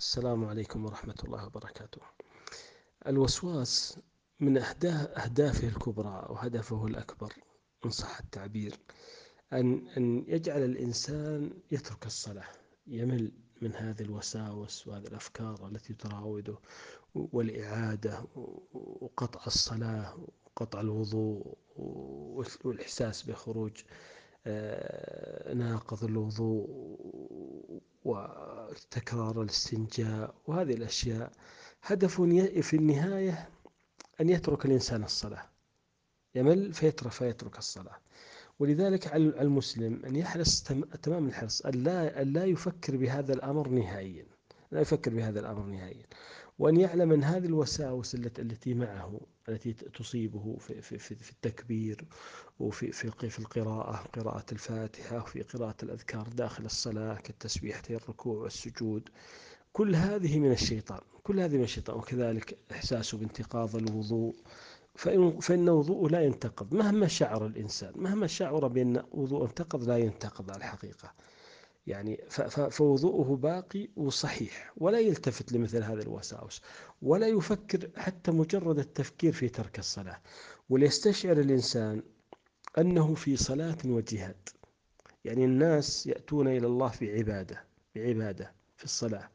السلام عليكم ورحمة الله وبركاته. الوسواس من أهدافه الكبرى وهدفه الأكبر إن صح التعبير أن أن يجعل الإنسان يترك الصلاة، يمل من هذه الوساوس وهذه الأفكار التي تراوده والإعادة وقطع الصلاة وقطع الوضوء والإحساس بخروج آه، ناقض الوضوء وتكرار الاستنجاء وهذه الأشياء هدف في النهاية أن يترك الإنسان الصلاة. يمل فيترك فيترك الصلاة. ولذلك على المسلم أن يحرص تمام الحرص أن لا يفكر بهذا الأمر نهائيا. لا يفكر بهذا الأمر نهائيا. وأن يعلم أن هذه الوساوس التي معه التي تصيبه في, في, في التكبير وفي في في القراءة قراءة الفاتحة وفي قراءة الأذكار داخل الصلاة كالتسبيحتين الركوع والسجود كل هذه من الشيطان كل هذه من الشيطان. وكذلك إحساسه بانتقاض الوضوء. فإن, فإن وضوءه لا ينتقض مهما شعر الإنسان مهما شعر بأن وضوء انتقض لا ينتقض على الحقيقة. يعني فوضوءه باقي وصحيح ولا يلتفت لمثل هذه الوساوس ولا يفكر حتى مجرد التفكير في ترك الصلاة. وليستشعر الإنسان أنه في صلاة وجهاد. يعني الناس يأتون إلى الله في عبادة بعبادة في الصلاة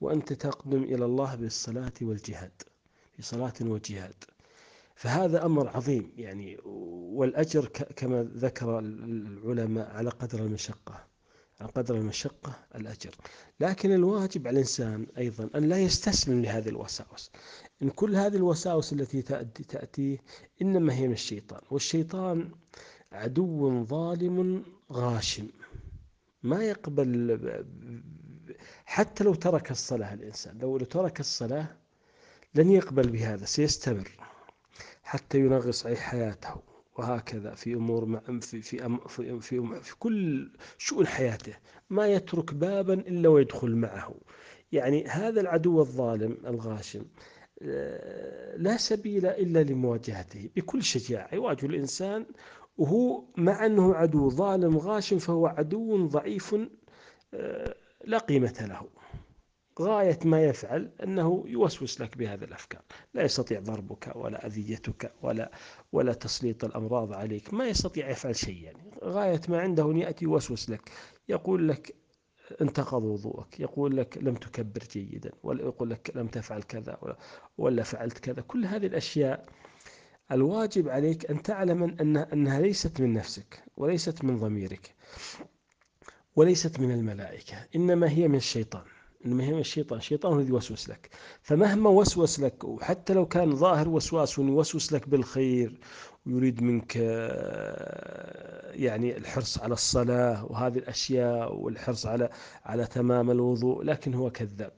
وأنت تقدم إلى الله بالصلاة والجهاد في صلاة وجهاد. فهذا أمر عظيم يعني والأجر كما ذكر العلماء على قدر المشقة. على قدر المشقة الأجر. لكن الواجب على الإنسان أيضا أن لا يستسلم لهذه الوساوس. إن كل هذه الوساوس التي تأتي إنما هي من الشيطان. والشيطان عدو ظالم غاشم. ما يقبل حتى لو ترك الصلاة الإنسان. لو ترك الصلاة لن يقبل بهذا سيستمر حتى ينغص حياته. وهكذا في أمور في في في, في, في كل شؤون حياته ما يترك بابا إلا ويدخل معه. يعني هذا العدو الظالم الغاشم آه، لا سبيل إلا لمواجهته بكل شجاعة. يواجه الإنسان وهو مع أنه عدو ظالم غاشم فهو عدو ضعيف آه، لا قيمة له. غاية ما يفعل أنه يوسوس لك بهذه الأفكار. لا يستطيع ضربك ولا أذيتك ولا ولا تسليط الأمراض عليك. ما يستطيع يفعل شيء يعني غاية ما عنده أن يأتي يوسوس لك. يقول لك انتقض وضوءك يقول لك لم تكبر جيدا. ولا يقول لك لم تفعل كذا ولا, ولا فعلت كذا. كل هذه الأشياء الواجب عليك أن تعلم أن أنها ليست من نفسك وليست من ضميرك وليست من الملائكة. إنما هي من الشيطان. من الشيطان الشيطان هو يوسوس لك. فمهما وسوس لك وحتى لو كان ظاهر وسواس يوسوس لك بالخير ويريد منك يعني الحرص على الصلاة وهذه الأشياء والحرص على على تمام الوضوء لكن هو كذاب.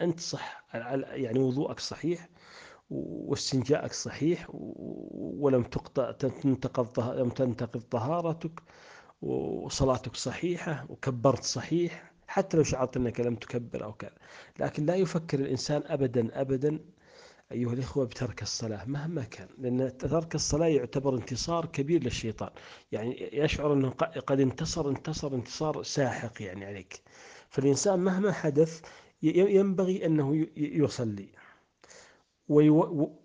أنت صح يعني وضوءك صحيح واستنجاءك صحيح ولم تنتقض لم تنتقض طهارتك وصلاتك صحيحة وكبرت صحيح حتى لو شعرت أنك لم تكبر أو كذا. لكن لا يفكر الإنسان أبدا أبدا أيها الإخوة بترك الصلاة مهما كان لأن ترك الصلاة يعتبر انتصار كبير للشيطان. يعني يشعر أنه قد انتصر انتصر انتصار ساحق يعني عليك. فالإنسان مهما حدث ينبغي أنه يصلي.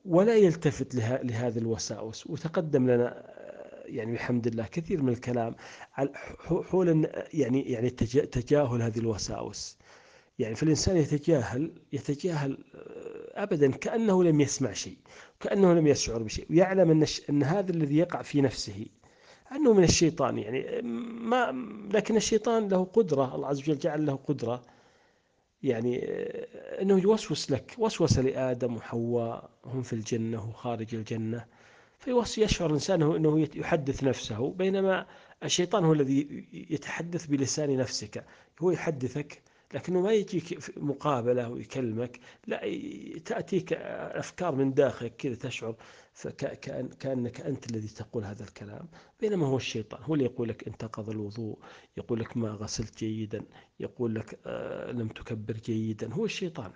ولا يلتفت لهذه الوساوس. وتقدم لنا يعني بحمد الله كثير من الكلام حول يعني يعني تجاهل هذه الوساوس. يعني فالإنسان يتجاهل يتجاهل أبدا كأنه لم يسمع شيء كأنه لم يشعر بشيء ويعلم أن, أن هذا الذي يقع في نفسه أنه من الشيطان يعني ما لكن الشيطان له قدرة الله عز وجل جعل له قدرة يعني آه، أنه يوسوس لك وسوس لآدم وحواء هم في الجنة وخارج الجنة. فيشعر الإنسان أنه يحدث نفسه بينما الشيطان هو الذي يتحدث بلسان نفسك. هو يحدثك لكنه ما يجيك مقابلة ويكلمك لا تأتيك أفكار من داخلك كذا تشعر كأنك أنت الذي تقول هذا الكلام. بينما هو الشيطان هو اللي يقول لك انتقض الوضوء يقول لك ما غسلت جيدا يقول لك آه لم تكبر جيدا. هو الشيطان.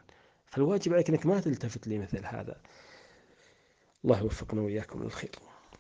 فالواجب عليك أنك ما تلتفت لمثل هذا. الله يوفقنا وإياكم للخير.